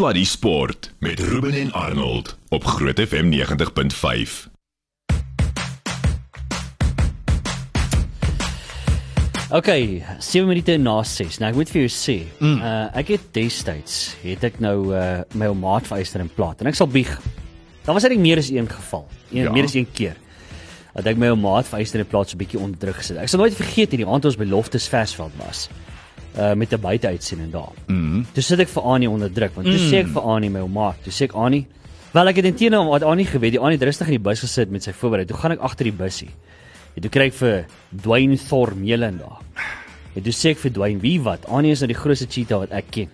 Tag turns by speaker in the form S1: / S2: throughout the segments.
S1: Sluddy Sport met Ruben en Arnold op Groot FM 90.5.
S2: Okay, 7 minute na 6. Nou ek moet vir jou sê, mm. uh ek het destyds het ek nou uh my ou maat vyster in plaas en ek sal bieg. Daar was eintlik meer as een geval. Een ja. meer as een keer. Dat ek my ou maat vyster in plaas so 'n bietjie onder druk gesit. Ek sal nooit vergeet hierdie aand ons by Loftus Versveld was. Uh met 'n buiteuitsiening daar. Mm. Toe sit ek vir Annie onder druk want toe mm. sê ek vir Annie my ou maat, toe sê ek Annie, wel ek het intene wat Annie geweet, die Annie het rustig in die bus gesit met sy voorberei. Toe gaan ek agter die busie. En toe kry ek vir Dwayne Thorm Meelen daar. En toe sê ek vir Dwayne, "Wie wat? Annie is nou die grootste cheetah wat ek ken."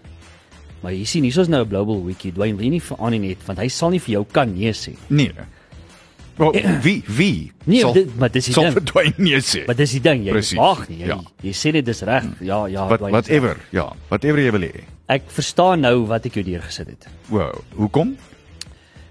S2: Maar jy sien, hier is nou 'n global wiki. Dwayne wil nie vir Annie net want hy sal nie vir jou kan nee sê.
S3: Nee. Wel, wie wie?
S2: Nee, sal, dit, maar dis die
S3: ding. Nee sê.
S2: Maar dis die ding, jy wag nie. Jy, ja. jy sê dit is reg. Ja, ja,
S3: What, Dwayne. Whatever. Ja, whatever jy wil hê.
S2: Ek verstaan nou wat ek jou deur gesit het.
S3: Wow, hoekom?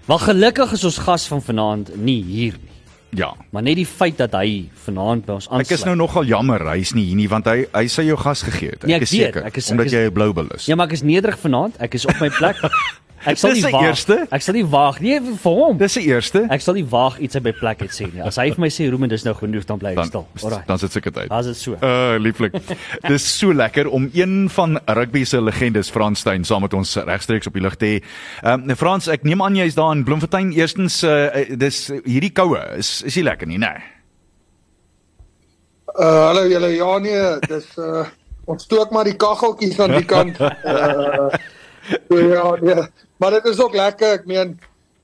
S2: Wel gelukkig is ons gas van vanaand nie hier nie.
S3: Ja.
S2: Maar net die feit dat hy vanaand by ons aansluit.
S3: Ek is nou nogal jammer hy's nie hier nie want hy hy sê jou gas gegee het.
S2: Nee, ek, ek is seker
S3: ek omdat ek is, jy 'n blou bil is.
S2: Ja, maar ek is nederig vanaand. Ek is op my plek. Ek sal
S3: nie
S2: waag. Ek sal nie waag nie vir hom.
S3: Dis die eerste.
S2: Ek sal nie waag iets by plek het sê nie. As hy vir my sê Roemen dis nou genoeg dan bly ek stil.
S3: Alraai. Dan sit seker tyd.
S2: As dit so.
S3: Uh lieflik. dis so lekker om een van rugby se legendes Frans Steyn saam met ons regstreeks op die lug te hê. Ehm um, Frans, ek neem aan jy is daar in Bloemfontein. Eerstens uh dis hierdie koue is is nie lekker nie, né? Nee.
S4: Uh hallo julle ja nee, dis uh ons stook maar die kaggeltjies aan die kant. Uh ja, nee. Maar dit is ook lekker. Ek meen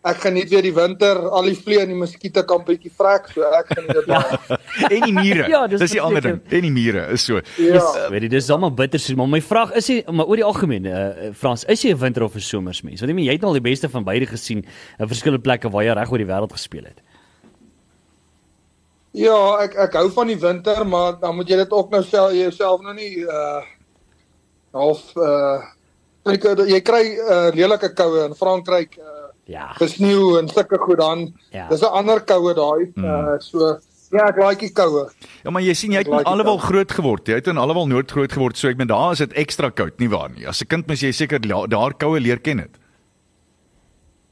S4: ek geniet weer die winter. Al die vliee en die muskiete kan bietjie vrek, so ek geniet dit baie.
S3: en die mure. ja, dis, dis die ander ding. En die mure is so.
S2: Ja. Dis, weet jy, dis almal bitter so, maar my vraag is jy maar oor die algemeen, uh, Frans, is jy 'n winter of 'n somersmens? Want jy meen jy het al die beste van beide gesien in verskillende plekke waar jy reg oor die wêreld gespeel het.
S4: Ja, ek ek hou van die winter, maar dan moet jy dit ook nou self jouself nou nie uh half uh Ek jy kry 'n uh, lelike koue in Frankryk. Uh, ja. Gesneeu en sulke goed dan. Ja. Dis 'n ander koue daai. Mm. Uh, so ja, ek like die koue.
S3: Ja, maar jy sien jy het like alwel groot geword. Jy het in alwel noord groot geword. So ek meen daar is dit ekstra koud, nie waar nie? As 'n kind mens jy seker daar koue leer ken dit.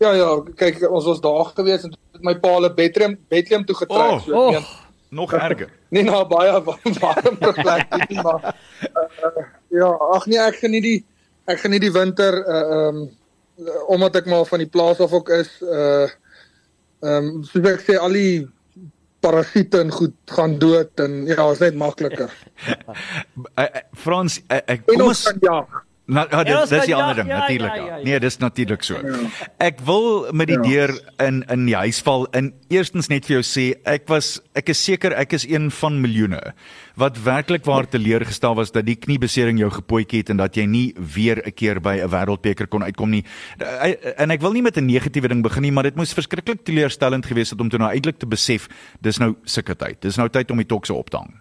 S4: Ja ja, kyk ons was daar gewees en met my pa hulle bedroom bedroom toe getrek.
S3: Oh, so ek meen oh, nog erger.
S4: Nie nou baie warm warm plek nie, maar uh, uh, ja, ag nee, ek geniet die ek geniet die winter uh um omdat ek maar van die plaas af ook is uh um soos ek sê al die parasiete en goed gaan dood en ja, is net makliker.
S3: Frans ek kom ons jag. Nou, ja, dit dis die ander ding ja, natuurlik. Ja, ja, ja. Nee, dis natuurlik so. Ja. Ek wil met die ja. deur in in die huis val en eerstens net vir jou sê ek was ek is seker ek is een van miljoene wat werklik waar teleurgestel was dat die kniebesering jou gepootjie het en dat jy nie weer 'n keer by 'n wêreldbeker kon uitkom nie. En ek wil nie met 'n negatiewe ding begin nie, maar dit moes verskriklik teleurstellend gewees het om toe nou uiteindelik te besef dis nou sulke tyd. Dis nou tyd om die tokse op te hang.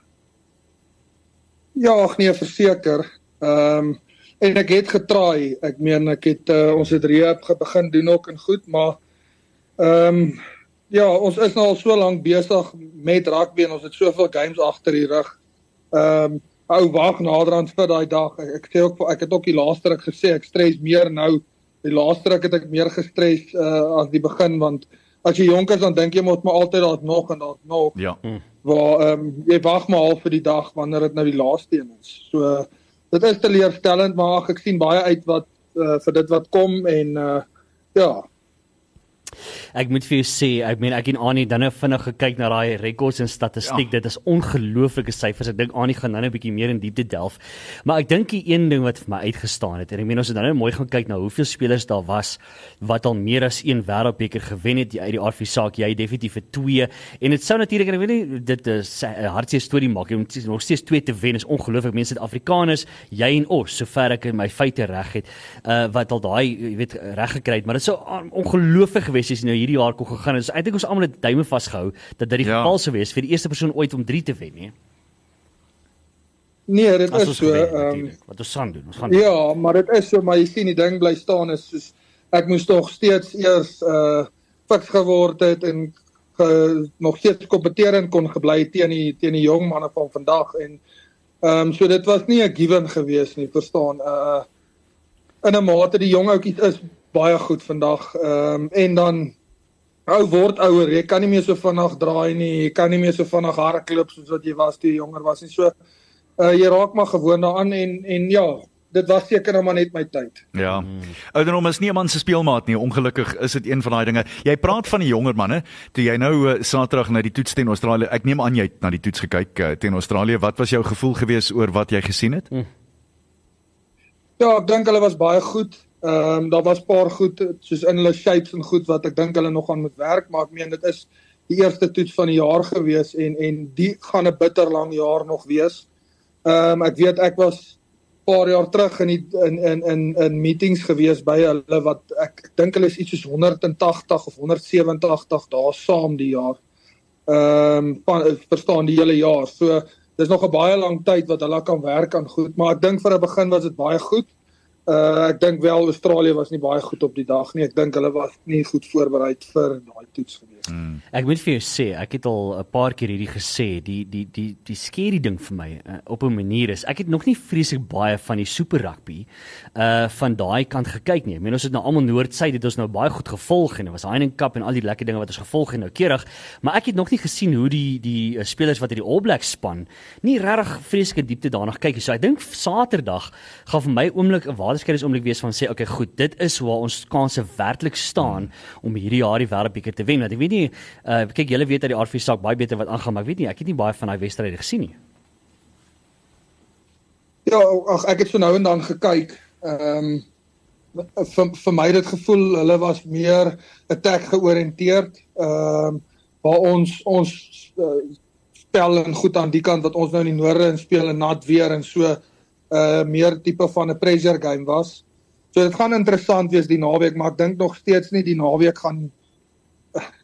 S4: Ja, ag nee, verseker. Ehm um, en ek het getraai. Ek meen ek het uh, ons het rehab begin doen ook en goed, maar ehm um, ja, ons is nou al so lank besig met rugby en ons het soveel games agter die rug. Ehm um, ou wag naderhand vir daai dag. Ek, ek sê ook ek het ook die laaste ruk gesê ek stres meer nou. Die laaste ruk het ek meer gestres uh, as die begin want as jy jonk is dan dink jy moet maar altyd daar nog en daar nog.
S3: Ja.
S4: Waar ehm um, jy wag maar al vir die dag wanneer dit nou die laaste een is. So uh, dit is teleurstellend maar ek sien baie uit wat uh, vir dit wat kom en uh, ja
S2: Ek moet vir jou sê, ek meen ek en Annie dan nou vinnig gekyk na daai rekords en statistiek. Ja. Dit is ongelooflike syfers. Ek dink Annie gaan nou 'n bietjie meer in diepte delf. Maar ek dink die een ding wat vir my uitgestaan het, en ek meen ons het nou nou mooi gaan kyk na hoeveel spelers daar was wat al meer as een wêreldbeker gewen het uit die RV saak. Jy definitief vir 2 en dit sou natuurlik en ek weet nie dit is 'n hartseer storie maak. Moet nog steeds 2 te wen is ongelooflik. Mense Suid-Afrikaners, jy en ons, sover ek my feite reg het, uh wat al daai jy weet reg gekry het, maar dit sou ongelooflik gewees jy nou hierdie jaar kon gegaan het. So eintlik ons almal het duime vasgehou dat dit die ja. geval sou wees vir die eerste persoon ooit om 3 te wen, nie?
S4: Nee, dit As is so.
S2: Ehm um, wat ons gaan doen. Ons gaan
S4: Ja, doen. maar dit is so, maar jy sien die ding bly staan is soos ek moes tog steeds eers uh fiks geword het en ge, nog steeds kompeterend kon gebly teen die teen die jong manne van vandag en ehm um, so dit was nie 'n given gewees nie, verstaan? Uh in 'n mate die jong ouetjies is baie goed vandag. Ehm um, en dan ou word ouer, jy kan nie meer so vinnig draai nie, jy kan nie meer so vinnig hardloop soos wat jy was toe jy jonger was nie. So uh, jy raak maar gewoond daaraan en en ja, dit was seker nou maar net my tyd.
S3: Ja. Ouderdom is nie 'n man se speelmaat nie. Ongelukkig is dit een van daai dinge. Jy praat van die jonger manne. Toe jy nou uh, Saterdag na die toets teen Australië, ek neem aan jy het na die toets gekyk uh, teen Australië. Wat was jou gevoel gewees oor wat jy gesien het? Hmm.
S4: Ja, ek dink hulle was baie goed. Ehm um, daar was paar goed soos in hulle shapes en goed wat ek dink hulle nog aan moet werk, maar ek meen dit is die eerste toets van die jaar gewees en en die gaan 'n bitter lang jaar nog wees. Ehm um, ek weet ek was paar jaar terug in die, in in in in meetings gewees by hulle wat ek, dink hulle is iets soos 180 of 187 dae saam die jaar. Ehm um, verstaan die hele jaar. So dis nog 'n baie lang tyd wat hulle kan werk aan goed, maar ek dink vir 'n begin was dit baie goed. Uh ek dink wel Australië was nie baie goed op die dag nie. Ek dink hulle was nie goed voorberei vir daai toets nie.
S2: Mm. Ek moet vir jou sê, ek het al 'n paar keer hierdie gesê, die die die die skerry ding vir my uh, op 'n manier is, ek het nog nie vreeslik baie van die super rugby uh van daai kant gekyk nie. Ek meen ons het nou almal noordsuid het ons nou baie goed gevolg en dit was Heineken Cup en al die lekker dinge wat ons gevolg het nou keurig, maar ek het nog nie gesien hoe die die uh, spelers wat hierdie All Blacks span nie regtig vreeslike diepte daarna kyk nie. So ek dink Saterdag gaan vir my oomblik 'n waterskeidings oomblik wees van sê okay goed dit is waar ons kanse werklik staan om hierdie jaar die wêreldbeker te wen want ek weet nie uh kyk julle weet dat die RV saak baie beter wat aangaan maar ek weet nie ek het nie baie van daai wedstryde gesien nie
S4: Ja ag ek het so nou en dan gekyk ehm um, vir vir my dit gevoel hulle was meer attack georiënteerd ehm um, waar ons ons uh, spel en goed aan die kant wat ons nou in die noorde in speel en nat weer en so uh meer tipe van 'n pressure game was. So dit gaan interessant wees die naweek, maar ek dink nog steeds nie die naweek gaan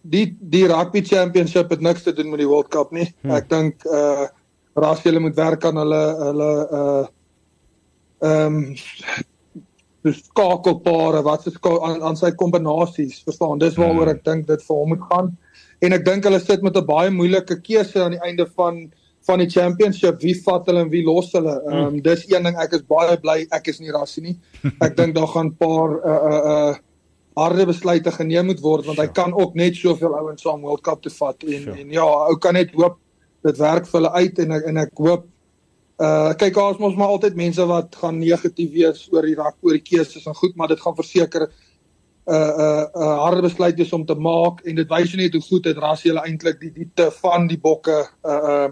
S4: die die rugby championship het niks te doen met die World Cup nie. Hmm. Ek dink uh ras julle moet werk aan hulle hulle uh ehm um, dis skakelpare wat se aan, aan sy kombinasies, verstaan? Dis waaroor hmm. ek dink dit vir hom moet gaan. En ek dink hulle sit met 'n baie moeilike keuse aan die einde van van die championship wie vat hulle en wie los hulle. Ehm um, dis een ding ek is baie bly ek is nie rassie nie. Ek dink daar gaan 'n paar uh uh uh harde besluite geneem moet word want hy kan ook net soveel ouens saam World Cup te vat en sure. en ja, ou kan net hoop dit werk vir hulle uit en en ek hoop uh kyk ons mos maar altyd mense wat gaan negatief wees oor die rak oor die keuses en goed, maar dit gaan verseker 'n uh, 'n uh, uh, harde besluit wees om te maak en dit wys net hoe goed dit ras jy eintlik die diepte van die bokke uh uh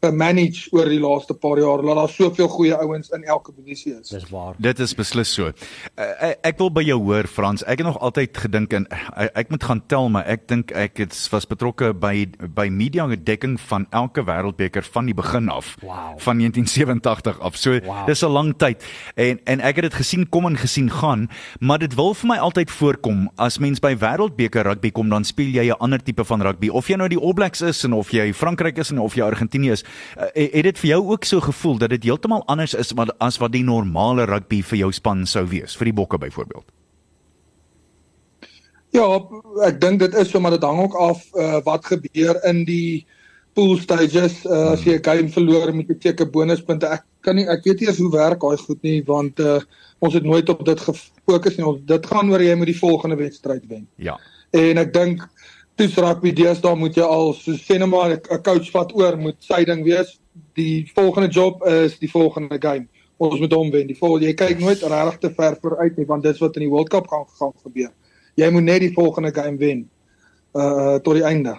S4: manage oor die laaste paar jaar dat daar soveel goeie ouens in elke posisie is.
S2: Dis waar.
S3: Dit is beslis so. Uh, ek wil by jou hoor Frans. Ek het nog altyd gedink en uh, ek moet gaan tel maar ek dink ek het was betrokke by by media gedekking van elke wêreldbeker van die begin af.
S2: Wow.
S3: Van 1987 af. So wow. dis 'n lang tyd. En en ek het dit gesien kom en gesien gaan, maar dit wil vir my altyd voorkom as mens by wêreldbeker rugby kom dan speel jy 'n ander tipe van rugby of jy nou die All Blacks is en of jy Frankryk is en of jy Argentinië is uh, het dit vir jou ook so gevoel dat dit heeltemal anders is wat as wat die normale rugby vir jou span sou wees vir die bokke byvoorbeeld
S4: Ja, ek dink dit is so maar dit hang ook af uh, wat gebeur in die pool stages uh, as jy 'n game verloor met 'n seker bonuspunte. Ek kan nie ek weet nie hoe werk daai goed nie want uh, ons het nooit op dit gefokus nie. Ons dit gaan oor jy moet die volgende wedstryd wen.
S3: Ja.
S4: En ek dink toets rugby deesdae moet jy al so sê net maar 'n coach vat oor moet sy ding wees. Die volgende job is die volgende game. Ons moet hom wen. Die volgende jy kyk nooit regtig te ver vooruit nie want dis wat in die World Cup gaan gaan gebeur. Jy moet net die volgende game wen uh tot die einde.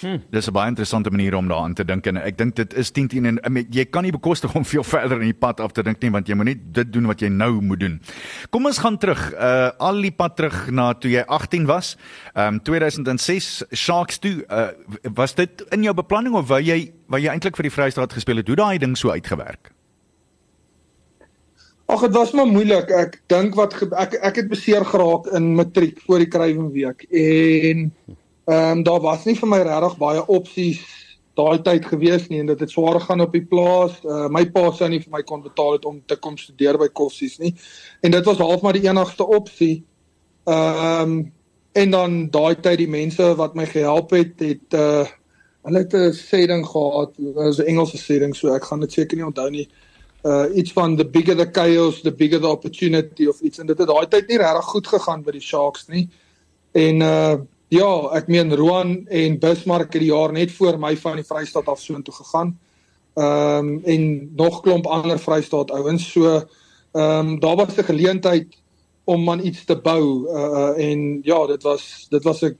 S3: Hm. Dis 'n baie interessante manier om daaraan te dink en ek dink dit is 10 teen en jy kan nie bekostig om veel verder in die pad af te dink nie want jy moet net dit doen wat jy nou moet doen. Kom ons gaan terug uh al die pad terug na toe jy 18 was. Um 2006 Sharks toe uh, was dit in jou beplanning of wou jy wou jy eintlik vir die Vrystaat gespeel het? Hoe daai ding so uitgewerk?
S4: Ag dit was maar moeilik. Ek dink wat ek ek het beseer geraak in matriek voor die Kruiven week en Ehm um, daar was nie vir my regtig baie opsies daai tyd gewees nie en dit het swaar gaan op die plaas. Uh, my pa sou nie vir my kon betaal het om te kom studeer by Kossies nie. En dit was half maar die enigste opsie. Ehm um, en dan daai tyd die mense wat my gehelp het, het uh hulle het 'n sê ding gehad, 'n Engelse sê ding, so ek gaan dit seker nie onthou nie. uh iets van the bigger the chaos, the bigger the opportunity of iets en dit het daai tyd nie regtig goed gegaan by die Sharks nie. En uh ja, ek meen Roan en Bismarck het die jaar net voor my van die Vrystaat af so intoe gegaan. Ehm um, en nog klomp ander Vrystaat ouens. So ehm um, daar was 'n geleentheid om aan iets te bou uh en ja, dit was dit was 'n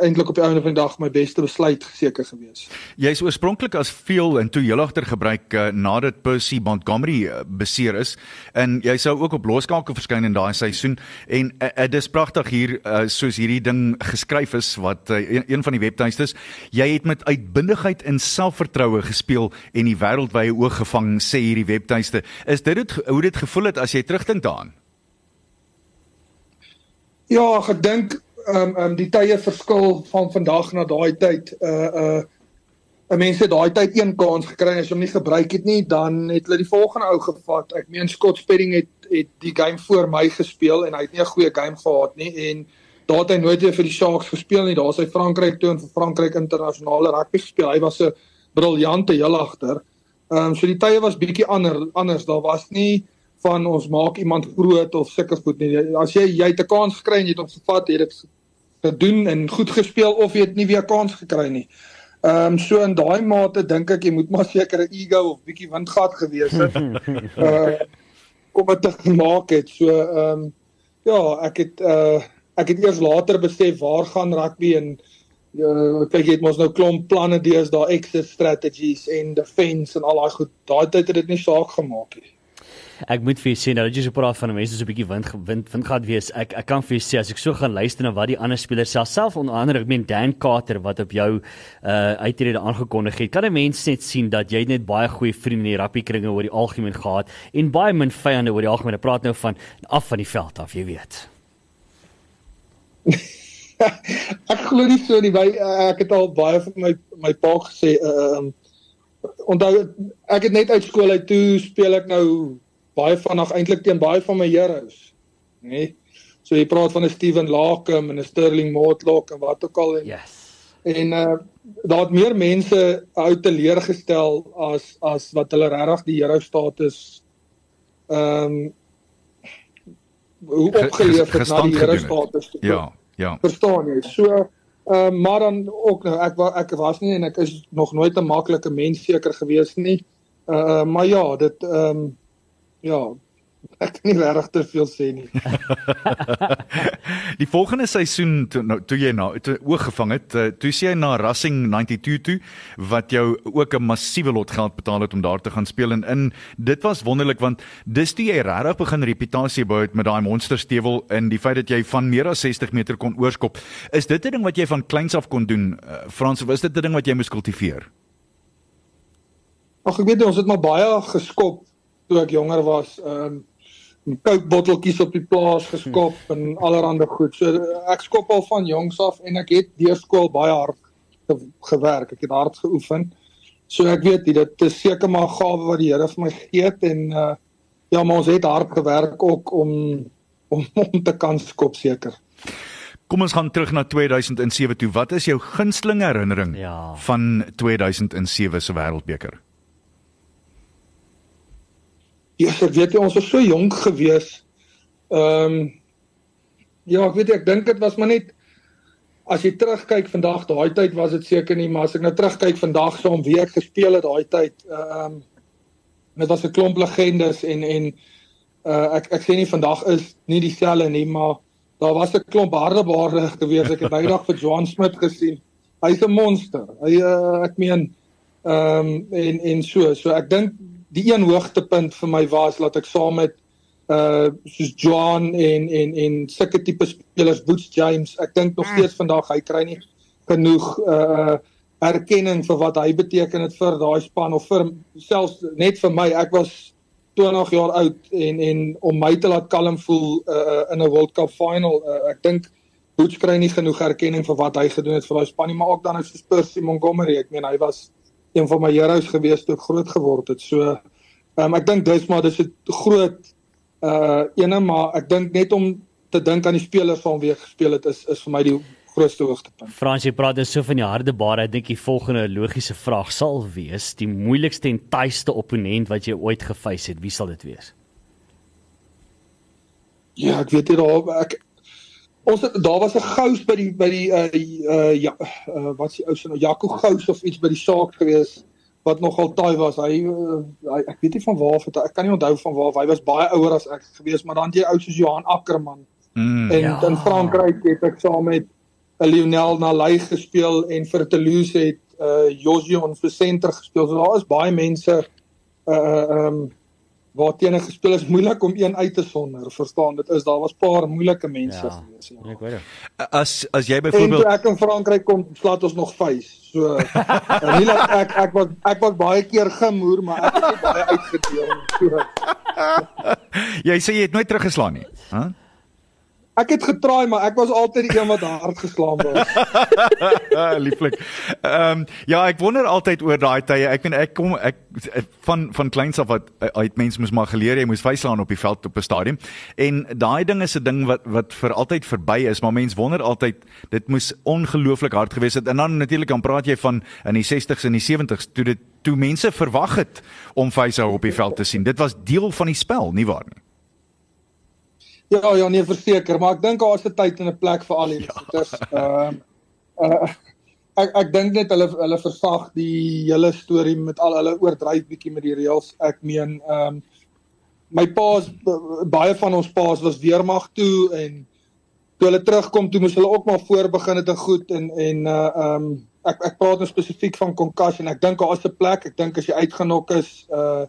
S4: eintlik op die einde van die dag my beste besluit geseker gewees.
S3: Jy is oorspronklik as veel en toe heelagter gebruik uh, nadat Percy Montgomery uh, beseer is. En jy sou ook op loskakel verskyn in daai seisoen. En uh, uh, dis pragtig hier uh, soos hierdie ding geskryf is wat uh, een, een van die webtuistes jy het met uitbundigheid en selfvertroue gespeel en die wêreldwye oog gevang sê hierdie webtuiste. Is dit het, hoe dit gevoel het as jy terugdink daaraan?
S4: Ja, ek dink ehm um, um, die tye verskil van vandag na daai tyd. Uh uh 'n mens het daai tyd een kans gekry as jy hom nie gebruik het nie, dan het hulle die volgende ou gevat. Ek meen Scott Spedding het het die game voor my gespeel en hy het nie 'n goeie game gehad nie en daar het hy nooit weer vir die Sharks gespeel nie. Daar's hy Frankryk toe en vir Frankryk internasionale rugby gespeel. Hy was 'n briljante heel agter. Ehm um, so die tye was bietjie ander anders. Daar was nie van ons maak iemand groot of sulke goed nie. As jy jy het 'n kans gekry en jy het hom gevat, het dit gedoen en goed gespeel of jy het nie weer kans gekry nie. Ehm um, so in daai mate dink ek jy moet maar seker 'n ego of bietjie windgat gewees het. uh kom dit te maak het. So ehm um, ja, ek het uh ek het eers later besef waar gaan rugby en uh, kyk jy het mos nou klomp planne dees daar exit strategies en defense en al daai goed. Daai tyd het dit nie saak gemaak nie
S2: ek moet vir julle sê nou dat jy so praat van mense so 'n bietjie wind wind wind gehad wees. Ek ek kan vir julle sê as ek so gaan luister na wat die ander spelers self onder andere ek meen Dan Carter wat op jou uh uitrede aangekondig het. Kan 'n mens net sien dat jy net baie goeie vriende in die rugby kringe oor die algemeen gehad en baie min vyande oor die algemeen. Ek praat nou van af van die veld af, jy weet.
S4: ek glo nie so nie. By, uh, ek het al baie van my my pa gesê uh um onthou ek het net uit skool uit toe speel ek nou baie vinnig eintlik teen baie van my heroes, nê? Nee? So jy praat van 'n Steven Lacombe en 'n Sterling Mortlock en wat ook al en
S2: Yes.
S4: En uh daar het meer mense uit te leer gestel as as wat hulle regtig die hero status ehm um, hoe opgeleef het na die hero status.
S3: Ja, ja.
S4: Verstaan jy? So uh, maar dan ook nou ek ek was nie en ek is nog nooit 'n maklike mens seker gewees nie. Uh maar ja, dit ehm um, ja, ek kan nie regtig te veel sê nie.
S3: die volgende seisoen toe nou toe jy na toe oog gevang het, uh, toe sien jy na Racing 92 toe wat jou ook 'n massiewe lot geld betaal het om daar te gaan speel en in dit was wonderlik want dis toe jy regtig begin reputasie bou het met daai monsterstewel en die feit dat jy van meer as 60 meter kon oorskop. Is dit 'n ding wat jy van kleins af kon doen? Uh, Frans, of is dit 'n ding wat jy moes kultiveer?
S4: Ag ek weet ons het maar baie geskop toe ek jonger was, ehm um, Coke botteltjies op die plaas geskop hm. en allerlei goed. So ek skop al van jongs af en ek het deur skool baie hard ge gewerk. Ek het hard geoefen. So ek weet dit is seker maar gawe wat die Here vir my gegee het en uh ja, maar ons het hard gewerk ook om om om te kan skop seker.
S3: Kom ons gaan terug na 2007 toe. Wat is jou gunsteling herinnering ja. van 2007 se Wêreldbeker?
S4: Ja, ek weet jy ons was so jonk gewees. Ehm um, ja, ek weet ek dink dit was maar net as jy terugkyk vandag, daai tyd was dit seker nie, maar as ek nou terugkyk vandag so om wie ek gespeel het daai tyd, ehm um, dit was 'n klomp legendes en en uh, ek ek sê nie vandag is nie dieselfde nie, maar daar was 'n klomp harde baarde gewees. Ek het bydag vir Joan Smit gesien. Hy's 'n monster. Hy uh, ek meen ehm um, en en so, so ek dink die een hoogtepunt vir my was dat ek saam met uh soos John en en en sulke tipe spelers Woods James, ek dink nog steeds vandag hy kry nie genoeg uh erkenning vir wat hy beteken het vir daai span of vir selfs net vir my. Ek was 20 jaar oud en en om my te laat kalm voel uh in 'n World Cup final. Uh, ek dink Woods kry nie genoeg erkenning vir wat hy gedoen het vir daai span nie, maar ook dan is Percy Montgomery. Ek meen hy was een van my heroes gewees toe ek groot geword het. So um, ek dink dis maar dis 'n groot uh ene maar ek dink net om te dink aan die spelers van wie ek gespeel het is is vir my die grootste hoogtepunt.
S2: Frans, jy praat dan so van die harde baar. Ek dink die volgende logiese vraag sal wees: die moeilikste en tuiste opponent wat jy ooit gefeis het, wie sal dit wees?
S4: Ja, ek weet nie daar ek ons het, daar was 'n gous by die by die uh uh ja uh, wat se ou se nou Jaco gous of iets by die saak gewees wat nogal taai was. Hy, uh, hy ek weet nie van waar of ek kan nie onthou van waar hy was baie ouer as ek gewees, maar dan jy ou soos Johan Ackerman. Mm, en ja. in Frankryk het ek saam met 'n Lionel Nalay gespeel en vir Toulouse het uh Josion vir senter gespeel. So daar is baie mense uh um uh, waar teen gespeel is moeilik om een uit te sonder. Verstaan, dit is daar was paar moeilike mense ja, gewees. Ja. Ek weet.
S3: As as jy byvoorbeeld
S4: ek in Frankryk kom, slaat ons nog vuis. So nie dat ek ek was ek was baie keer gemoer, maar ek het baie uitgedeel. So.
S3: jy sê jy het nooit teruggeslaan nie. Hæ? Huh?
S4: Ek het getraai maar ek was altyd die een wat hard geslaan was.
S3: Lieflik. Ehm um, ja, ek wonder altyd oor daai tye. Ek meen ek kom ek van van kleins af wat uit mense moes maar geleer jy moes vyslaan op die veld op 'n stadion. En daai ding is 'n ding wat wat vir altyd verby is, maar mense wonder altyd dit moes ongelooflik hard gewees het. En dan natuurlik dan praat jy van in die 60s en die 70s toe dit toe mense verwag het om vysou op die veld te sien. Dit was deel van die spel, nie waar nie?
S4: Ja, ja, nee, verseker, maar ek dink daar is 'n tyd en 'n plek vir al hierdie ja. goeders. Ehm uh, uh, ek ek dink net hulle hulle versag die hele storie met al hulle oordryf bietjie met die reëls. Ek meen ehm um, my paas baie van ons paas was weermag toe en toe hulle terugkom toe moes hulle ook maar voor begin het en goed en en uh ehm um, ek ek praat nou spesifiek van concussion. Ek dink daar is 'n plek. Ek dink as jy uitgenok is, uh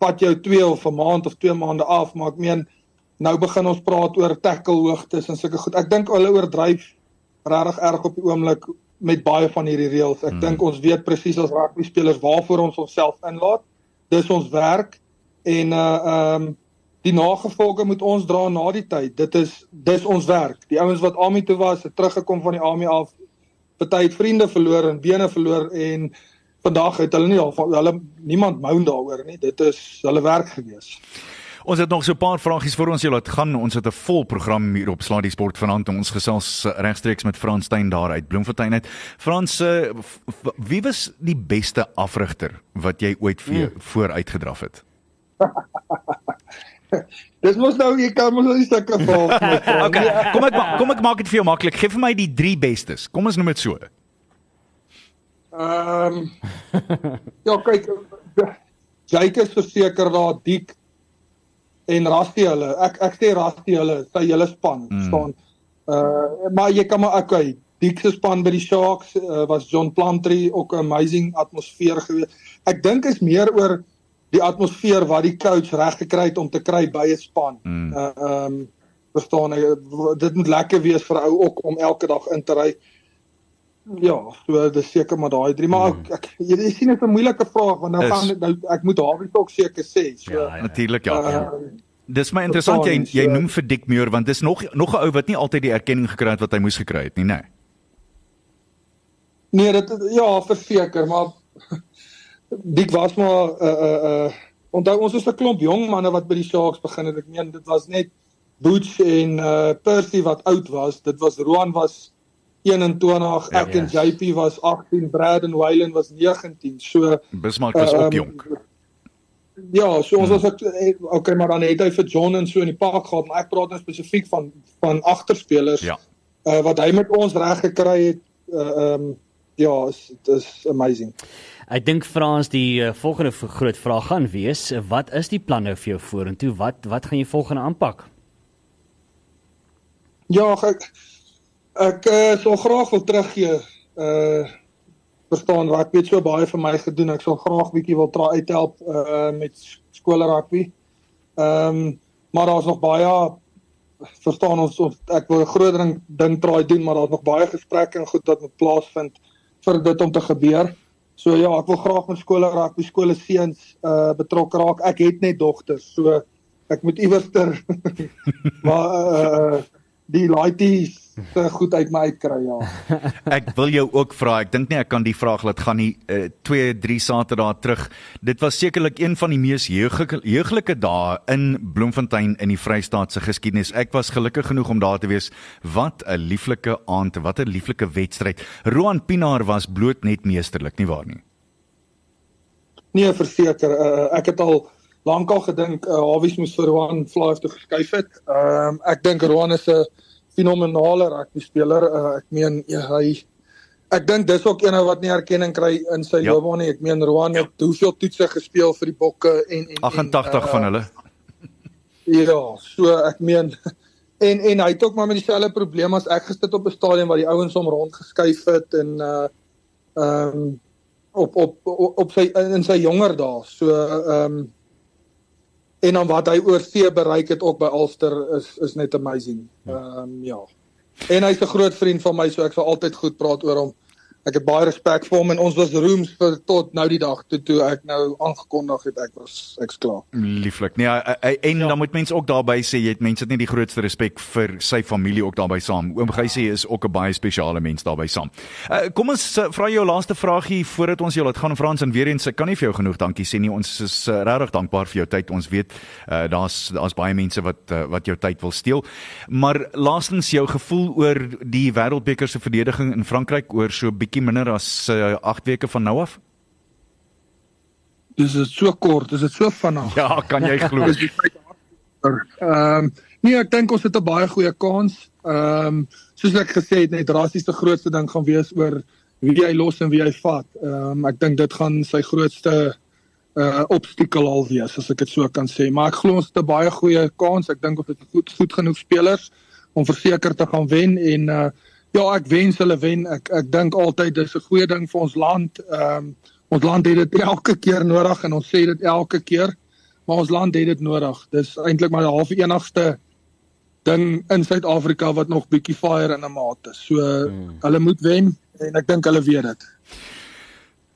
S4: vat jou 2 of 'n maand of 2 maande af, maar ek meen nou begin ons praat oor tackle hoogtes en sulke goed. Ek dink hulle oordryf regtig erg op die oomblik met baie van hierdie reëls. Ek hmm. dink ons weet presies as rugby spelers waarvoor ons onsself inlaat. Dis ons werk en uh ehm um, die nagevolge moet ons dra na die tyd. Dit is dis ons werk. Die ouens wat Ami toe was, het teruggekom van die Ami af. Party het vriende verloor en bene verloor en vandag het hulle nie al hulle niemand mou daaroor nie. Dit is hulle werk gewees.
S3: Ons het nog so 'n paar vragies vir ons. Jy laat gaan. Ons het 'n vol program hier op Slaa die Sport vanaand. Ons gesels eh, regstreeks met Frans Steyn daar uit Bloemfontein uit. Frans, uh, wie was die beste afrigter wat jy ooit vir hmm. vooruitgedraf het?
S4: Dis mos nou jy kan mos net 'n stukkie vol.
S3: okay, kom ek kom ek maak dit vir jou maklik. Geef vir my die drie bestes. Kom ons noem dit so.
S4: Ehm um, Ja, kyk. Jake is verseker daar dik en Rastie hulle. Ek ek sê Rastie hulle, sy hele span mm. staan. Uh maar jy kan maar okay, die se span by die Sharks uh, was John Plumtree ook 'n amazing atmosfeer gewees. Ek dink is meer oor die atmosfeer wat die coach reg gekry het om te kry by 'n span. Mm. Uh um verstaan jy dit moet lekker wees vir ou ook om elke dag in te ry. Ja, so dis seker maar daai drie maar mm. ek, ek jy sien dit is 'n moeilike vraag want nou is, gaan nou ek moet Dawie ook seker sê. So,
S3: ja, ja. natuurlik ja. Uh, ja. Dis my interessant jy jy noem vir Dick Muir want dis nog nog 'n ou wat nie altyd die erkenning gekry het wat hy moes gekry het nie, nê.
S4: Nee, dit ja, verseker, maar Dick was maar uh, uh, uh, onthou ons was 'n klomp jong manne wat by die Sharks begin het. Ek meen dit was net Butch en uh Percy wat oud was. Dit was Roan was 21, ja, ek ja, en JP was 18, Brad en Wyland was 19. So
S3: Bismarck was uh, ook jonk. Um,
S4: Ja, so ons hmm. was ook eh, okay, maar dan het hy vir John en so in die park gehad, maar ek praat nou spesifiek van van agterspelers. Ja. Uh wat hy met ons reg gekry het, uh ehm um, ja, dit is, is amazing.
S2: Ek dink Frans die uh, volgende groot vraag gaan wees, wat is die planne vir jou vorentoe? Wat wat gaan jy volgende aanpak?
S4: Ja, ek ek uh, sou graag wil teruggee uh verstaan wat ek weet so baie vir my gedoen. Ek sal graag bietjie wil try uithelp uh met skool rugby. Ehm um, maar daar's nog baie verstaan ons of ek wil 'n groter ding try doen, maar daar's nog baie gesprekke en goed wat moet plaasvind vir dit om te gebeur. So ja, ek wil graag met skole rugby skole seuns uh betrokke raak. Ek het net dogters, so ek moet iewers ter maar uh die laities te goed uit my uitkry ja.
S3: ek wil jou ook vra, ek dink nie ek kan die vraag laat gaan nie 2 uh, 3 Saterdae terug. Dit was sekerlik een van die mees jeuglike dae in Bloemfontein in die Vrystaat se geskiedenis. Ek was gelukkig genoeg om daar te wees. Wat 'n lieflike aand, wat 'n lieflike wedstryd. Roan Pinaar was bloot net meesterlik, nie waar nie?
S4: Nee, verseker, uh, ek het al lankal gedink uh, Hawies moes vir Roan Flaaf toe geskuif het. Ehm um, ek dink Roan is 'n fenominale rugby speler. Uh, ek meen ja, hy ek dink dis ook een wat nie erkenning kry in sy ja. loopbaan nie. Ek meen Roan het ja. hoeveel toetse gespeel vir die Bokke en en
S3: 88 en, uh, van hulle.
S4: Ja, so ek meen en en hy het ook maar met dieselfde probleem as ek gesit op 'n stadion waar die ouens hom rond geskuif het en uh ehm um, op, op op op sy in sy jonger dae. So ehm um, en dan wat hy oor see bereik het ook by Ulster is is net amazing. Ja. Ehm um, ja. En hy's 'n groot vriend van my, so ek sal altyd goed praat oor hom ek het baie respek vir hom en ons was rooms vir tot nou die dag toe toe ek nou aangekondig het ek was ek's klaar.
S3: Lieflik. Nee, en ja. dan moet mense ook daarby sê jy het mense het nie die grootste respek vir sy familie ook daarby saam. Oom Geysie is ook 'n baie spesiale mens daarby saam. Uh, kom ons uh, vra jou laaste fraagie voordat ons jou laat gaan Frans en weer eens ek kan nie vir jou genoeg dankie sê nie. Ons is uh, regtig dankbaar vir jou tyd. Ons weet uh, daar's daar's baie mense wat uh, wat jou tyd wil steel. Maar laastens jou gevoel oor die wêreldbeker se verdediging in Frankryk oor so bietjie minder as 8 uh, weke van nou af?
S4: Dis is so kort, dis dit so vinnig.
S3: Ja, kan jy glo?
S4: Ehm um, nee, ek dink ons het 'n baie goeie kans. Ehm um, soos ek gesê het, net rassies die grootste ding gaan wees oor wie hy los en wie hy vat. Ehm um, ek dink dit gaan sy grootste uh obstakel al wees as ek dit so kan sê. Maar ek glo ons het 'n baie goeie kans. Ek dink ons het goed goed genoeg spelers om verseker te gaan wen en uh Ja, ek wens hulle wen. Ek ek dink altyd dis 'n goeie ding vir ons land. Ehm um, ons land het dit elke keer nodig en ons sê dit elke keer, maar ons land het dit nodig. Dis eintlik maar die half enigste ding in Suid-Afrika wat nog bietjie fire in 'n mate. So hmm. hulle moet wen en ek dink hulle weet dit.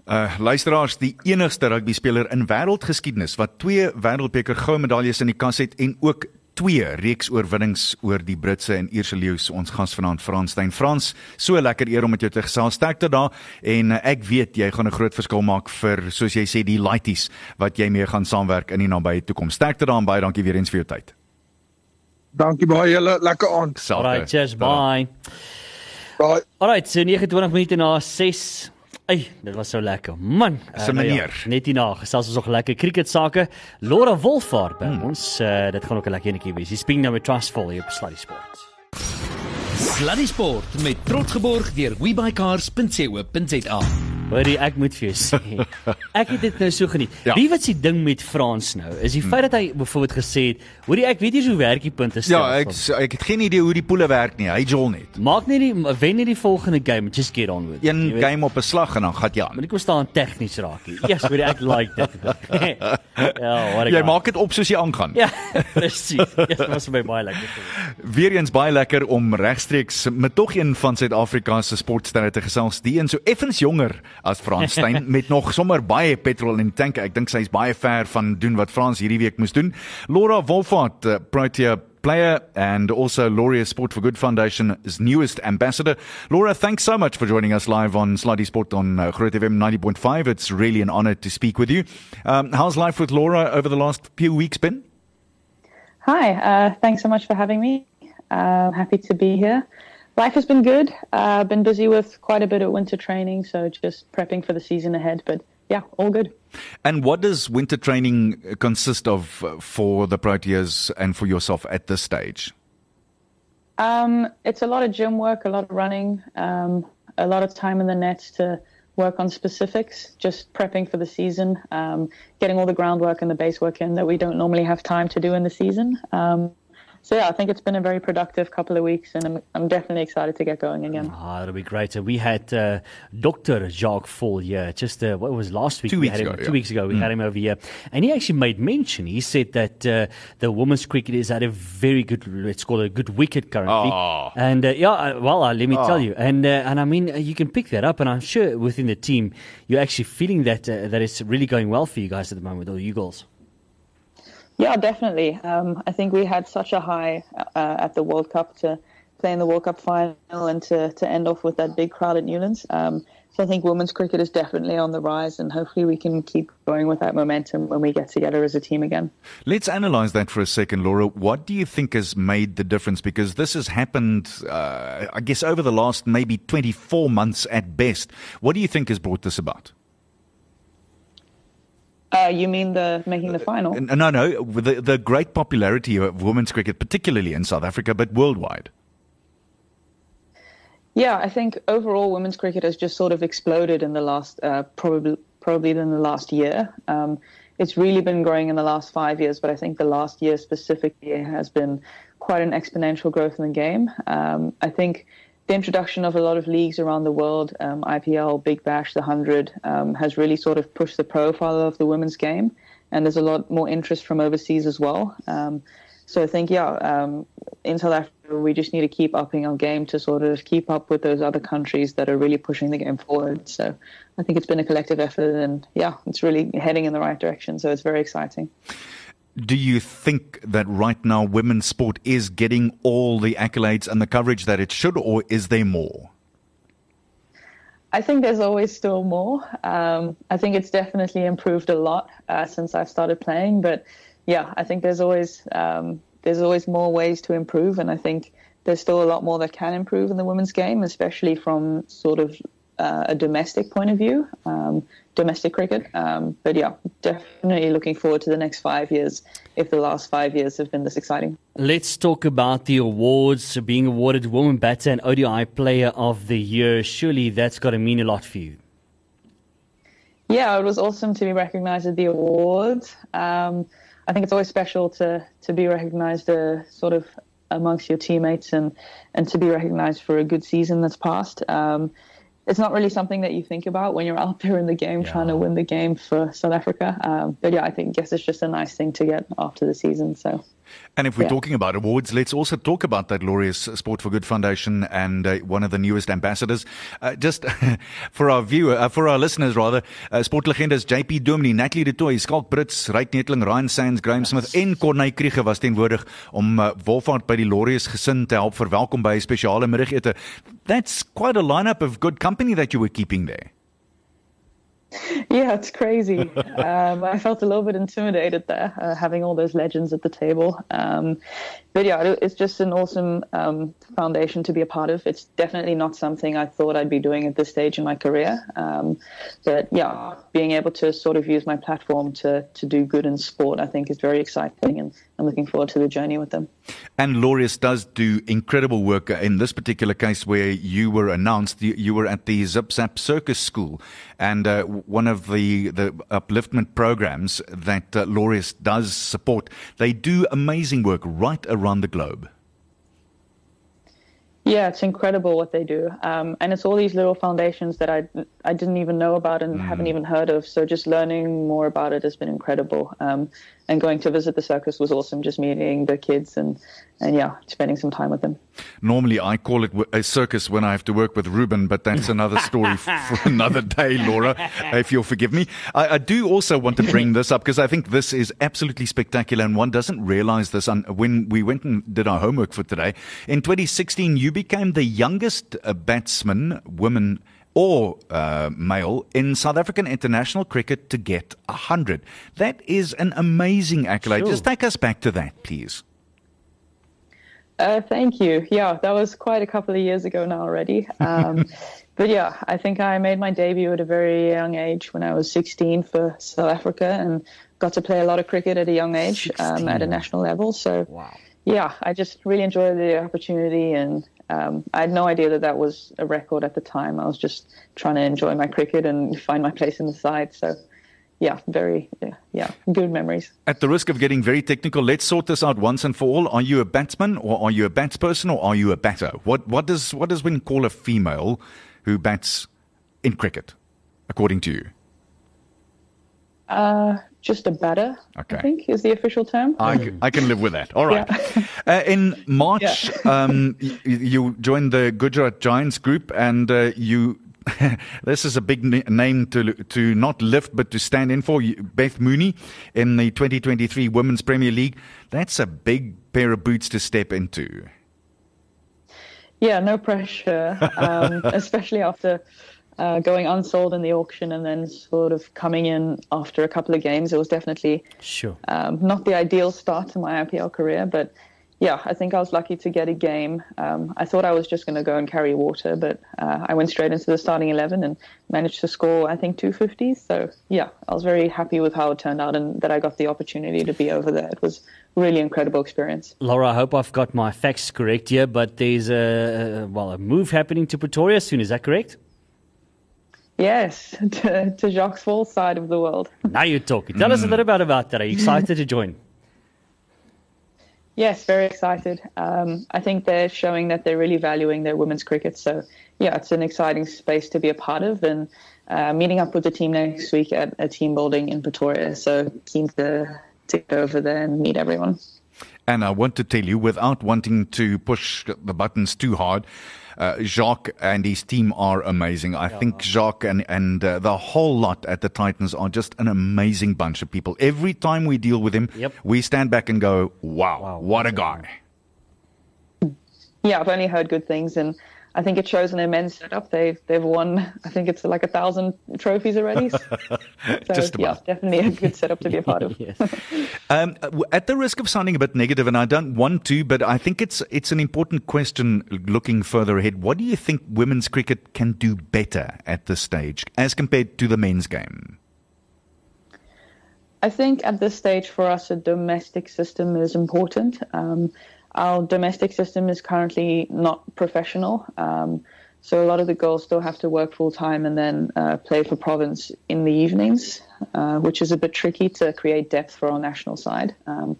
S3: Uh luisteraars, die enigste rugby speler in wêreldgeskiedenis wat twee wêreldbeker goue medaljes in die kas het en ook twee reeks oorwinnings oor die Britse en Ierse leeu's. Ons gas vanaand Frans Steyn. Frans so lekker eer om met jou te gesels. Sterkte daar. En uh, ek weet jy gaan 'n groot verskil maak vir soos jy sê die lighties wat jy mee gaan saamwerk in die nabye toekoms. Sterkte daar en baie dankie weer eens vir jou tyd.
S4: Dankie baie julle. Lekker aand.
S2: Alright cheers bye. Bye. Alright so 29 minute na 6 Ey, dit was so lekker. Man,
S3: uh, meneer.
S2: Ja, net hierna gesels ons nog lekker cricket sake. Laura Wolfhard by hmm. ons. Uh, dit gaan ook 'n lekker enetjie wees. Hy spring nou met Trustful hier op Sluddy Sport.
S5: Sluddy Sport met trots geborg deur webycars.co.za.
S2: Hoorie, ek moet vir jou sê. Ek het dit nou so geniet. Ja. Wie wat se ding met Frans nou? Is die feit dat hy byvoorbeeld gesê het, hoorie, ek weet nie hoe werk die punte
S3: stel. Ja, ek van. ek het geen idee hoe die poele werk nie. Hy jol net.
S2: Maak net die wen net die volgende game, just get on with.
S3: Een game op 'n slag en dan gaan ja.
S2: Maar ek moet staan tegnies raak. Yes, hoorie, ek like dit.
S3: ja, wat ek Jy maak dit op soos jy aangaan.
S2: ja, presies. Dit yes, was my baie lekker.
S3: Weereens baie lekker om regstreeks met tog een van Suid-Afrika se sportsterre te gesels. Die een so effens jonger as Frans Steyn met nog sommer baie petrol in die tank. Ek dink sy's baie ver van doen wat Frans hierdie week moes doen. Laura Wolfart, uh, Protea player and also Laureate Sport for Good Foundation's newest ambassador. Laura, thanks so much for joining us live on Sluddy Sport on uh, Groot FM 90.5. It's really an honor to speak with you. Um, how's life with Laura over the last few weeks been?
S6: Hi, uh, thanks so much for having me. Uh, happy to be here. Life has been good. I've uh, been busy with quite a bit of winter training, so just prepping for the season ahead. But yeah, all good.
S3: And what does winter training consist of uh, for the Proteas and for yourself at this stage?
S6: Um, it's a lot of gym work, a lot of running, um, a lot of time in the nets to work on specifics, just prepping for the season, um, getting all the groundwork and the base work in that we don't normally have time to do in the season. Um, so yeah, I think it's been a very productive couple of weeks, and I'm, I'm definitely excited to get going again.
S2: Ah, that'll be great. So we had uh, Doctor Jacques Fall here just uh, what was last week?
S3: Two
S2: we
S3: weeks
S2: him,
S3: ago.
S2: Two
S3: yeah.
S2: weeks ago, we
S3: mm.
S2: had him over here, and he actually made mention. He said that uh, the women's cricket is at a very good, let's call it a good wicket currently.
S3: Oh.
S2: And uh, yeah, uh, well, uh, let me oh. tell you, and and I mean, you can pick that up, and I'm sure within the team, you're actually feeling that that it's really going well for you guys at the moment, all you girls.
S6: Yeah, definitely. Um, I think we had such a high uh, at the World Cup to play in the World Cup final and to, to end off with that big crowd at Newlands. Um, so I think women's cricket is definitely on the rise, and hopefully we can keep going with that momentum when we get together as a team again.
S3: Let's analyze that for a second, Laura. What do you think has made the difference? Because this has happened, uh, I guess, over the last maybe 24 months at best. What do you think has brought this about?
S6: Uh, you mean the making the final?
S3: Uh, no, no, the the great popularity of women's cricket, particularly in South Africa, but worldwide.
S6: Yeah, I think overall women's cricket has just sort of exploded in the last uh, probably probably in the last year. Um, it's really been growing in the last five years, but I think the last year specifically has been quite an exponential growth in the game. Um, I think the introduction of a lot of leagues around the world, um, IPL, Big Bash, the Hundred, um, has really sort of pushed the profile of the women's game, and there's a lot more interest from overseas as well. Um, so I think, yeah, um, in South Africa, we just need to keep upping our game to sort of keep up with those other countries that are really pushing the game forward. So I think it's been a collective effort, and yeah, it's really heading in the right direction. So it's very exciting.
S3: Do you think that right now women's sport is getting all the accolades and the coverage that it should, or is there more?
S6: I think there's always still more. Um, I think it's definitely improved a lot uh, since I've started playing, but yeah, I think there's always um, there's always more ways to improve, and I think there's still a lot more that can improve in the women's game, especially from sort of uh, a domestic point of view, um, domestic cricket. Um, but yeah, definitely looking forward to the next five years if the last five years have been this exciting.
S2: Let's talk about the awards being awarded Woman Batter and ODI Player of the Year. Surely that's got to mean a lot for you.
S6: Yeah, it was awesome to be recognized at the awards. Um, I think it's always special to to be recognised, uh, sort of amongst your teammates, and and to be recognised for a good season that's passed. Um, it's not really something that you think about when you're out there in the game yeah. trying to win the game for South Africa. Um, but yeah, I think guess it's just a nice thing to get after the season. So.
S3: And if we're yeah. talking about awards, let's also talk about that glorious Sport for Good Foundation and uh, one of the newest ambassadors. Uh, just for our viewer, uh, for our listeners rather, uh, sportlegendes JP Domini, Natalie de Tooy, Skalk Brits, Ryk Netling, Ryan Sands, Graham Smith yes. en Corney Kriege was teenwoordig om uh, Wolfhard by die Glorious gesin te help verwelkom by 'n spesiale middagete. That's quite a lineup of good company that you were keeping there.
S6: Yeah, it's crazy. um, I felt a little bit intimidated there, uh, having all those legends at the table. Um, but yeah, it's just an awesome um, foundation to be a part of. It's definitely not something I thought I'd be doing at this stage in my career. Um, but yeah, being able to sort of use my platform to, to do good in sport, I think is very exciting. And I'm looking forward to the journey with them.
S3: And Laureus does do incredible work in this particular case where you were announced. You, you were at the Zip Zap Circus School. And uh, one of the, the upliftment programs that uh, Laureus does support, they do amazing work right around the globe.
S6: Yeah, it's incredible what they do, um, and it's all these little foundations that I I didn't even know about and mm. haven't even heard of. So just learning more about it has been incredible. Um, and going to visit the circus was awesome. Just meeting the kids and and yeah, spending some time with them.
S3: Normally, I call it a circus when I have to work with Ruben, but that's another story for another day, Laura. If you'll forgive me, I, I do also want to bring this up because I think this is absolutely spectacular, and one doesn't realize this. On, when we went and did our homework for today in 2016, you became the youngest uh, batsman, woman or uh, male in South African international cricket to get 100. That is an amazing accolade. Sure. Just take us back to that, please.
S6: Uh, thank you. Yeah, that was quite a couple of years ago now already. Um, but yeah, I think I made my debut at a very young age when I was 16 for South Africa and got to play a lot of cricket at a young age um, at a national level. So, wow. yeah, I just really enjoyed the opportunity and um, I had no idea that that was a record at the time. I was just trying to enjoy my cricket and find my place in the side. So, yeah, very, yeah, yeah, good memories.
S3: At the risk of getting very technical, let's sort this out once and for all. Are you a batsman, or are you a batsperson, or are you a batter? What what does what does one call a female who bats in cricket, according to you?
S6: Uh, just a batter. Okay. I think is the official term.
S3: I, I can live with that. All right. Yeah. uh, in March, yeah. um, you, you, joined the Gujarat Giants group, and uh, you. this is a big name to to not lift but to stand in for Beth Mooney in the 2023 Women's Premier League. That's a big pair of boots to step into.
S6: Yeah, no pressure, um, especially after uh, going unsold in the auction and then sort of coming in after a couple of games. It was definitely
S2: sure
S6: um, not the ideal start to my IPL career, but yeah, I think I was lucky to get a game. Um, I thought I was just going to go and carry water, but uh, I went straight into the starting 11 and managed to score, I think, 250s. So, yeah, I was very happy with how it turned out and that I got the opportunity to be over there. It was really incredible experience.
S2: Laura, I hope I've got my facts correct here, but there's a, well, a move happening to Pretoria soon. Is that correct?
S6: Yes, to, to Jacques Fall's side of the world.
S2: Now you're talking. Tell mm. us a little bit about that. Are you excited to join?
S6: Yes, very excited. Um, I think they're showing that they're really valuing their women's cricket. So, yeah, it's an exciting space to be a part of. And uh, meeting up with the team next week at a team building in Pretoria. So, keen to, to go over there and meet everyone.
S3: And I want to tell you, without wanting to push the buttons too hard, uh, Jacques and his team are amazing. I yeah. think Jacques and and uh, the whole lot at the Titans are just an amazing bunch of people. Every time we deal with him,
S2: yep.
S3: we stand back and go, "Wow, wow what a guy!"
S6: Yeah, I've only heard good things, and I think it shows in their men's setup. They've they've won. I think it's like a thousand trophies already. So,
S3: Just
S6: about. yeah, definitely a good setup to be a part of.
S2: yes.
S3: um, at the risk of sounding a bit negative, and I don't want to, but I think it's it's an important question. Looking further ahead, what do you think women's cricket can do better at this stage as compared to the men's game?
S6: I think at this stage for us, a domestic system is important. Um, our domestic system is currently not professional. Um, so a lot of the girls still have to work full time and then uh, play for province in the evenings, uh, which is a bit tricky to create depth for our national side. Um,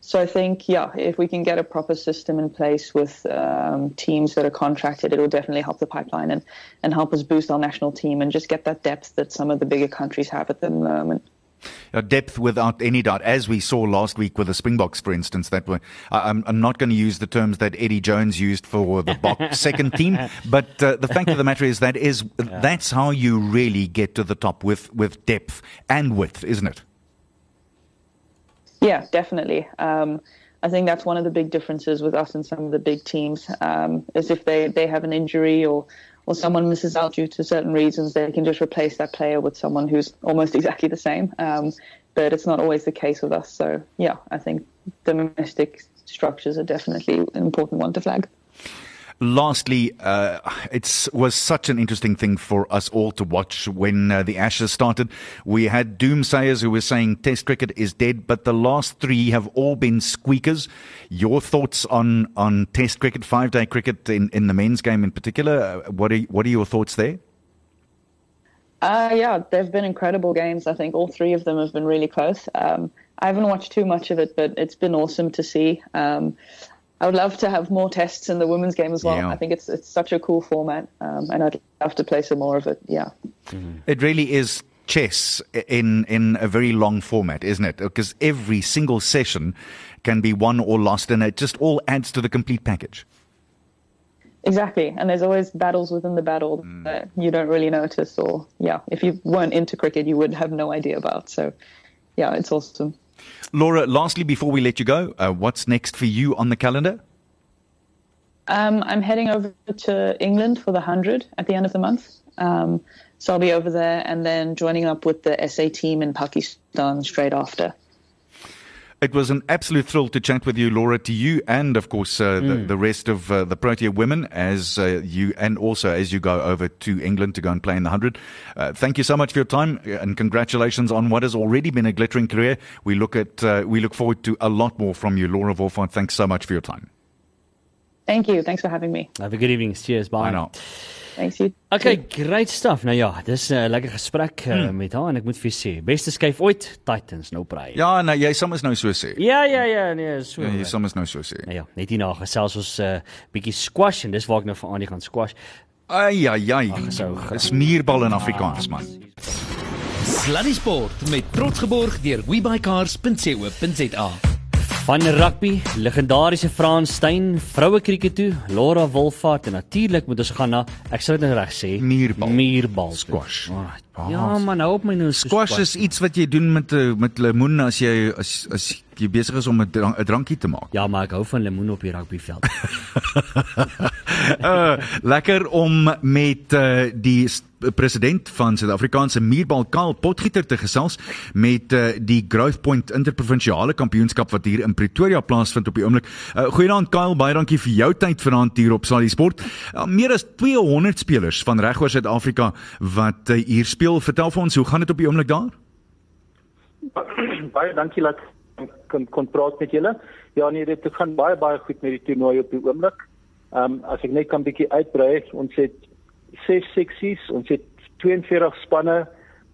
S6: so I think, yeah, if we can get a proper system in place with um, teams that are contracted, it will definitely help the pipeline and, and help us boost our national team and just get that depth that some of the bigger countries have at the moment.
S3: A depth without any doubt, as we saw last week with the Springboks, for instance. That were, I'm, I'm not going to use the terms that Eddie Jones used for the Boks second team, but uh, the fact of the matter is that is yeah. that's how you really get to the top with with depth and width, isn't it?
S6: Yeah, definitely. Um, I think that's one of the big differences with us and some of the big teams. Um, is if they, they have an injury or or someone misses out due to certain reasons, they can just replace that player with someone who's almost exactly the same. Um, but it's not always the case with us. So yeah, I think the domestic structures are definitely an important one to flag.
S3: Lastly, uh, it was such an interesting thing for us all to watch when uh, the Ashes started. We had doomsayers who were saying Test cricket is dead, but the last three have all been squeakers. Your thoughts on, on Test cricket, five day cricket in, in the men's game in particular? Uh, what are, what are your thoughts there?
S6: Uh, yeah, they've been incredible games. I think all three of them have been really close. Um, I haven't watched too much of it, but it's been awesome to see. Um, I would love to have more tests in the women's game as well. Yeah. I think it's it's such a cool format, um, and I'd love to play some more of it. Yeah,
S3: mm-hmm. it really is chess in in a very long format, isn't it? Because every single session can be won or lost, and it just all adds to the complete package.
S6: Exactly, and there's always battles within the battle mm. that you don't really notice, or yeah, if you weren't into cricket, you would have no idea about. So, yeah, it's awesome.
S3: Laura, lastly, before we let you go, uh, what's next for you on the calendar?
S6: Um, I'm heading over to England for the 100 at the end of the month. Um, so I'll be over there and then joining up with the SA team in Pakistan straight after.
S3: It was an absolute thrill to chat with you, Laura, to you and, of course, uh, mm. the, the, rest of uh, the Protea women as uh, you and also as you go over to England to go and play in the 100. Uh, thank you so much for your time and congratulations on what has already been a glittering career. We look at uh, we look forward to a lot more from you, Laura Wolfhard. Thanks so much for your time.
S6: Thank you. Thanks for having me.
S2: Have a good evening. Cheers. Bye.
S3: Bye
S6: Thanks you.
S2: Okay, great stuff. Nou ja, dis 'n uh, lekker gesprek uh, hmm. met haar en ek moet vir sê, beste skuif ooit Titans nou braai.
S3: Ja, nou jy soms nou so sê.
S2: Ja, ja, ja, nee, so.
S3: Ja, jy soms nou so sê.
S2: Nou ja, net hierna gesels ons 'n uh, bietjie squash en dis waar ek nou vir Annie gaan squash.
S3: Ai ai ai. Dis muurbal in Afrikaans man.
S5: Sluddy Sport met trots geborg deur webycars.co.za.
S2: Van rugby, legendariese Frans Steyn, vroue krieket toe, Laura Wolfart en natuurlik moet ons gaan na ek sou dit nou reg sê,
S3: muurbal.
S2: Muurbal.
S3: Squash.
S2: Alright. Ja, man, nou op my nou
S3: squash is iets wat jy doen met eh, met lemoen as jy as as jy besig is om 'n drank, drankie te maak.
S2: Ja, maar ek hou van lemoen op die rugbyveld.
S3: uh, lekker om met uh, die president van Suid-Afrikaanse muurbal Karl Potgieter te gesels met uh, die Growth Point interprovinsiale kampioenskap wat hier in Pretoria plaasvind op die oomblik. Uh, Goeienaand Kyle, baie dankie vir jou tyd vanaand hier op Slali Sport. Uh, meer as 200 spelers van regoor Suid-Afrika wat uh, hier speel. Vertel vir ons, hoe gaan dit op die oomblik daar?
S7: Baie dankie dat kon kon praat met julle. Ja nee, dit gaan baie baie goed met die toernooi op die oomblik. Ehm um, as ek net kan bietjie uitbrei, ons het ses seksies, ons het 42 spanne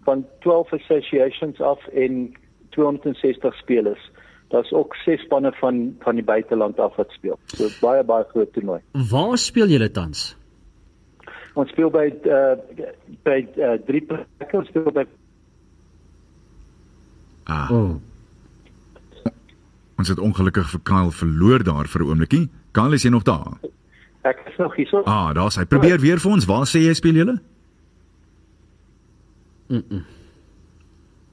S7: van 12 associations af en 260 spelers. Daar's ook ses spanne van van die buiteland af wat speel. So baie baie groot toernooi.
S2: Waar speel julle tans?
S7: Ons speel by uh by uh, drie plekke, ons speel by
S3: Ah. Oh. Ons het ongelukkig vir Kyle verloor daar vir 'n oomblikie. Kyle, is jy nog daar?
S7: Ek is nog hier. So.
S3: Ah, daar's hy. Probeer weer vir ons. Waar sê jy speel julle?
S2: Mm. -mm.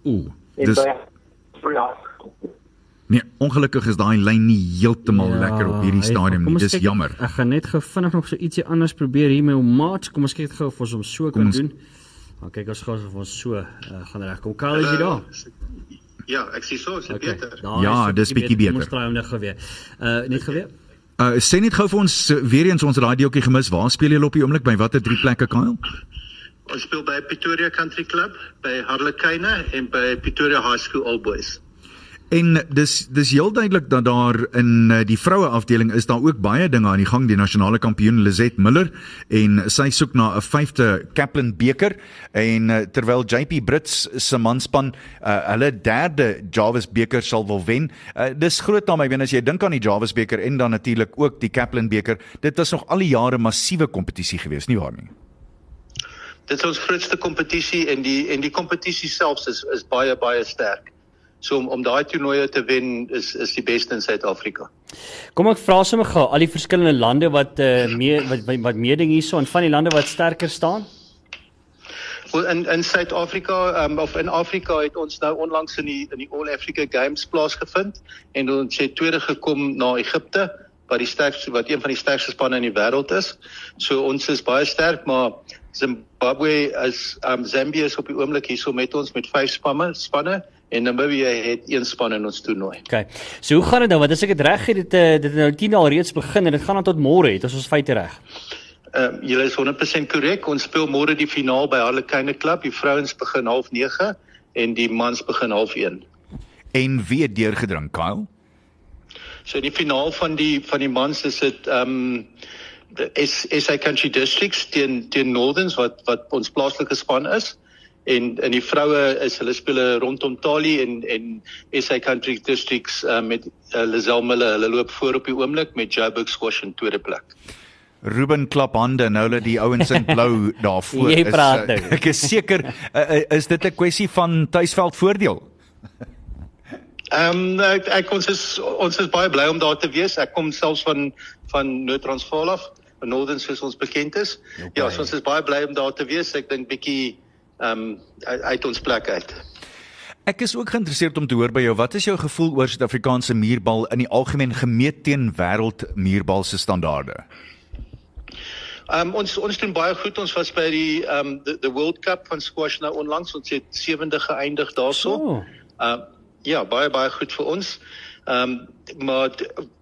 S3: Ooh. Dis Nee, ongelukkig is daai lyn nie heeltemal ja, lekker op hierdie stadium nie. Dis jammer.
S2: Ek gaan net gou vinnig nog so ietsie anders probeer hier met hom maat. Kom ons kyk gou of ons hom so kan ons... doen. Maar kyk ons gou of ons so uh, gaan regkom. Karl, is jy daar?
S8: Ja, ek sien so, is dit okay, beter.
S3: Ja, dis bietjie beter.
S2: Ons draai hom net geweer. Uh net geweer.
S3: Uh sê net gou vir ons weer eens ons radiootjie gemis. Waar speel julle op die oomblik by watter drie plekke Kyle?
S8: Ons speel by Pretoria Country Club, by Harlequina en by Pretoria High School All Boys.
S3: En dis dis heel duidelik dat daar in uh, die vroue afdeling is daar ook baie dinge aan die gang die nasionale kampioen Lizet Miller en sy soek na 'n vyfde Kaplan beker en uh, terwyl JP Brits se manspan uh, hulle derde Jarvis beker sal wil wen. Uh, dis groot naam ek weet as jy dink aan die Jarvis beker en dan natuurlik ook die Kaplan beker. Dit was nog al die jare massiewe kompetisie geweest, nie waar nie?
S8: Dit is ons grootste kompetisie en die en die kompetisie selfs is is baie baie sterk. So om om daai toernooie te wen is is die beste in Suid-Afrika.
S2: Kom ek vra sommer gou al die verskillende lande wat uh, mee wat wat meeding hierso en van die lande wat sterker staan?
S8: Wel in in Suid-Afrika um, of in Afrika het ons nou onlangs in die in die All Africa Games plaasgevind en ons het tweede gekom na Egipte wat die sterkste wat een van die sterkste spanne in die wêreld is. So ons is baie sterk, maar Zimbabwe is um Zambia is op die oomblik hierso met ons met vyf spanne spanne en Namibia het een span in ons toernooi.
S2: OK. So hoe gaan dit nou? Want as ek dit reg het, dit eh, dit het nou 10 al reeds begin en dit gaan dan tot môre het as ons feite reg.
S8: Ehm uh, julle is 100% korrek. Ons speel môre die finaal by Harlequin Club. Die vrouens begin 09:30 en die mans begin 01:30.
S3: En wie het deurgedring, Kyle?
S8: So die finaal van die van die mans is dit ehm um, is is hy country districts teen teen Northerns wat wat ons plaaslike span is en in die vroue is hulle speel rondom Tali en en SA Country Districts uh, met uh, Lazelle Miller hulle loop voor op die oomblik met Joburg Squash in tweede plek.
S3: Ruben klap hande nou hulle die ouens in blou daarvoor
S2: is uh,
S3: ek is seker uh, is dit 'n kwessie van tuisveld voordeel.
S8: Ehm um, ek, ek ons is ons is baie bly om daar te wees. Ek kom selfs van van Noord-Transvaal af, Northern soos ons bekend is. Okay. Ja, so ons is baie bly om daar te wees. Ek dink bietjie ehm um, uit ons plek uit.
S3: Ek is ook geïnteresseerd om te hoor by jou, wat is jou gevoel oor Suid-Afrikaanse muurbal in die algemeen gemeet teen wêreld muurbal se standaarde?
S8: Ehm um, ons ons doen baie goed. Ons was by die ehm um, the, the World Cup van squash nou onlangs. Ons het sewende geëindig daarso. Ehm oh. uh, ja, baie baie goed vir ons. Ehm um, maar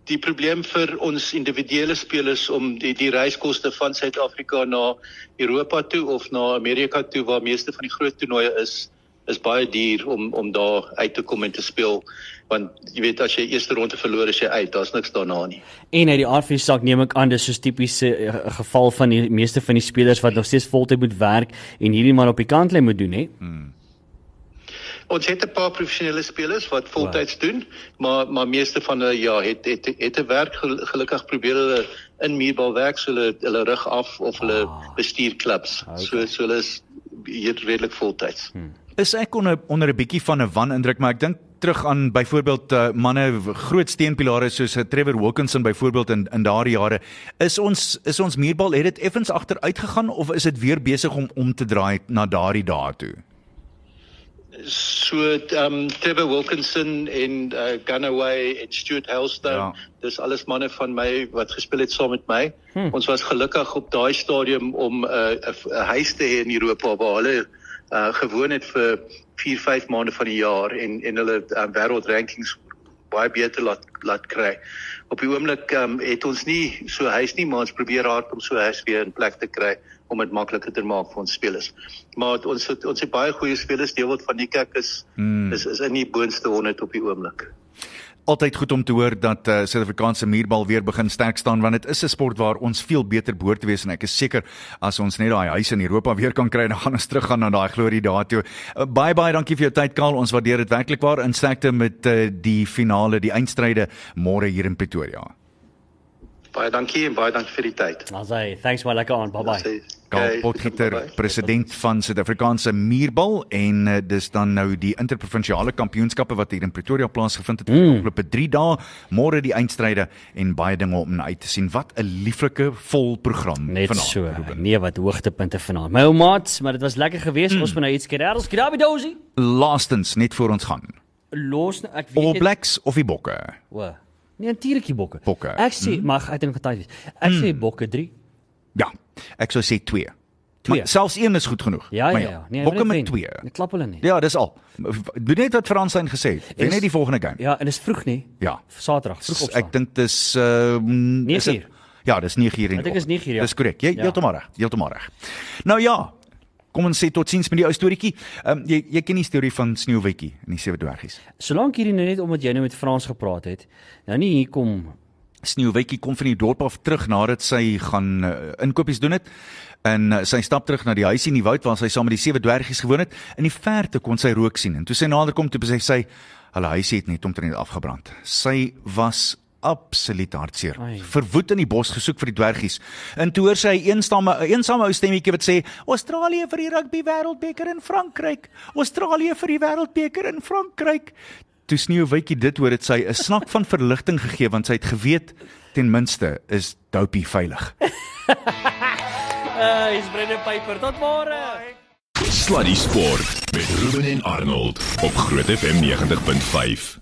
S8: die probleem vir ons individuele spelers om die die reiskoste van Suid-Afrika na Europa toe of na Amerika toe waar meeste van die groot toernooie is is baie duur om om daar uit te kom en te speel want jy weet as jy eerste ronde verloor as jy uit daar's niks daarna nie.
S2: En uit die aard van die saak neem ek aan dis so tipiese uh, geval van die meeste van die spelers wat nog steeds voltyd moet werk en hierdie maar op die kant lê moet doen hè. Hmm.
S8: Ons het 'n paar professionele spelers wat voltyds wow. doen, maar maar meeste van hulle ja, het het het 'n werk gelukkig probeer hulle in muurbal werk, so hulle hulle rug af of hulle oh. bestuur klubs. Okay. So so hulle is hier redelik voltyds. Hmm.
S3: Is ek onder onder 'n bietjie van 'n wanindruk, maar ek dink terug aan byvoorbeeld uh, manne groot steenpilare soos uh, Trevor Wilkinson byvoorbeeld in in daardie jare. Is ons is ons muurbal het dit effens agteruit gegaan of is dit weer besig om om te draai na daardie dae toe?
S8: So ehm um, Trevor Wilkinson en uh, Gunaway en Stuart Hellstone, ja. dis alles manne van my wat gespeel het saam met my. Hm. Ons was gelukkig op daai stadium om 'n uh, 'n huis te hê in Europa waar hulle uh, gewoon het vir 4, 5 maande van die jaar en en hulle uh, wêreld rankings baie beter laat laat kry. Op die oomblik um, het ons nie so huis nie, maar ons probeer hard om so huis weer in plek te kry om dit makliker te maak vir ons spelers. Maar ons het, ons het baie goeie spelers, deel wat van die kerk is, hmm. is is in die boonste 100 op die oomblik.
S3: Altyd goed om te hoor dat uh, Suid-Afrikaanse muurbal weer begin sterk staan want dit is 'n sport waar ons veel beter behoort te wees en ek is seker as ons net daai huis in Europa weer kan kry dan gaan ons teruggaan na daai glorie daartoe. Uh, baie baie dankie vir jou tyd Karl. Ons waardeer dit werklik waar in sterkte met uh, die finale, die eindstryde môre hier in Pretoria.
S8: Baie dankie en baie dankie vir die tyd.
S2: Ons sê thanks my lekker aan. Bye bye.
S3: Karl Potgieter, president van Suid-Afrikaanse Muurbal en uh, dis dan nou die interprovinsiale kampioenskappe wat hier in Pretoria plaasgevind het mm. afgelope 3 dae. Môre die eindstryde en baie dinge om uit te sien. Wat 'n lieflike vol program
S2: Net vanaand. So, nee, wat hoogtepunte vanaand. My ou maats, maar dit was lekker geweest. Mm. Ons moet nou iets skedels. Skedabidosi.
S3: Laastens net voor ons gaan.
S2: Los ek weet
S3: All Blacks of die Bokke.
S2: O. Nee, natuurlik bokke.
S3: Bokke.
S2: Ek sê mm. mag ek dink getuig wees. Ek mm. sê bokke 3.
S3: Ja. Ek sou sê 2. Maar selfs een is goed genoeg.
S2: Ja, ja, ja.
S3: Nee, bokke met 2.
S2: Net klap hulle nie.
S3: Ja, dis al. Doen net wat Fransyn gesê het. Wen net die volgende game.
S2: Ja, en dis vroeg nie.
S3: Ja.
S2: Saterdag, vroeg op.
S3: Ek dink dis uh
S2: is dit
S3: Ja, dis 9 uur in.
S2: Ek dink is 9 uur.
S3: Ja. Dis korrek. Jy ja. heeltemal reg. Heeltemal reg. Nou ja, Kom ons sê totsiens met die ou storieetjie. Ehm um, jy jy ken die storie van Sneeuwwitjie en die sewe dwergies.
S2: Solank hierdie nou net omdat jy nou met Frans gepraat het, nou nie hier kom
S3: Sneeuwwitjie kom van die dorp af terug nadat sy gaan uh, inkopies doen het. En uh, sy stap terug na die huisie in die woud waar sy saam met die sewe dwergies gewoon het. In die verte kon sy rook sien en toe sy nader kom toe besef sy hulle huisie het net omtrent afgebrand. Sy was absoluut hartseer. Verwoed in die bos gesoek vir die dwergies. En toe hoor sy 'n eensame eensame ou stemmetjie wat sê: "Australië vir die rugby wêreldbeker in Frankryk. Australië vir die wêreldbeker in Frankryk." Toe Sneeuwwitjie dit hoor, het sy 'n snak van verligting gegee want sy het geweet ten minste is Dopey veilig.
S2: Uh, is Brendan Piper tot môre.
S1: Sluddy Sport met Ruben en Arnold op Groot FM 90.5.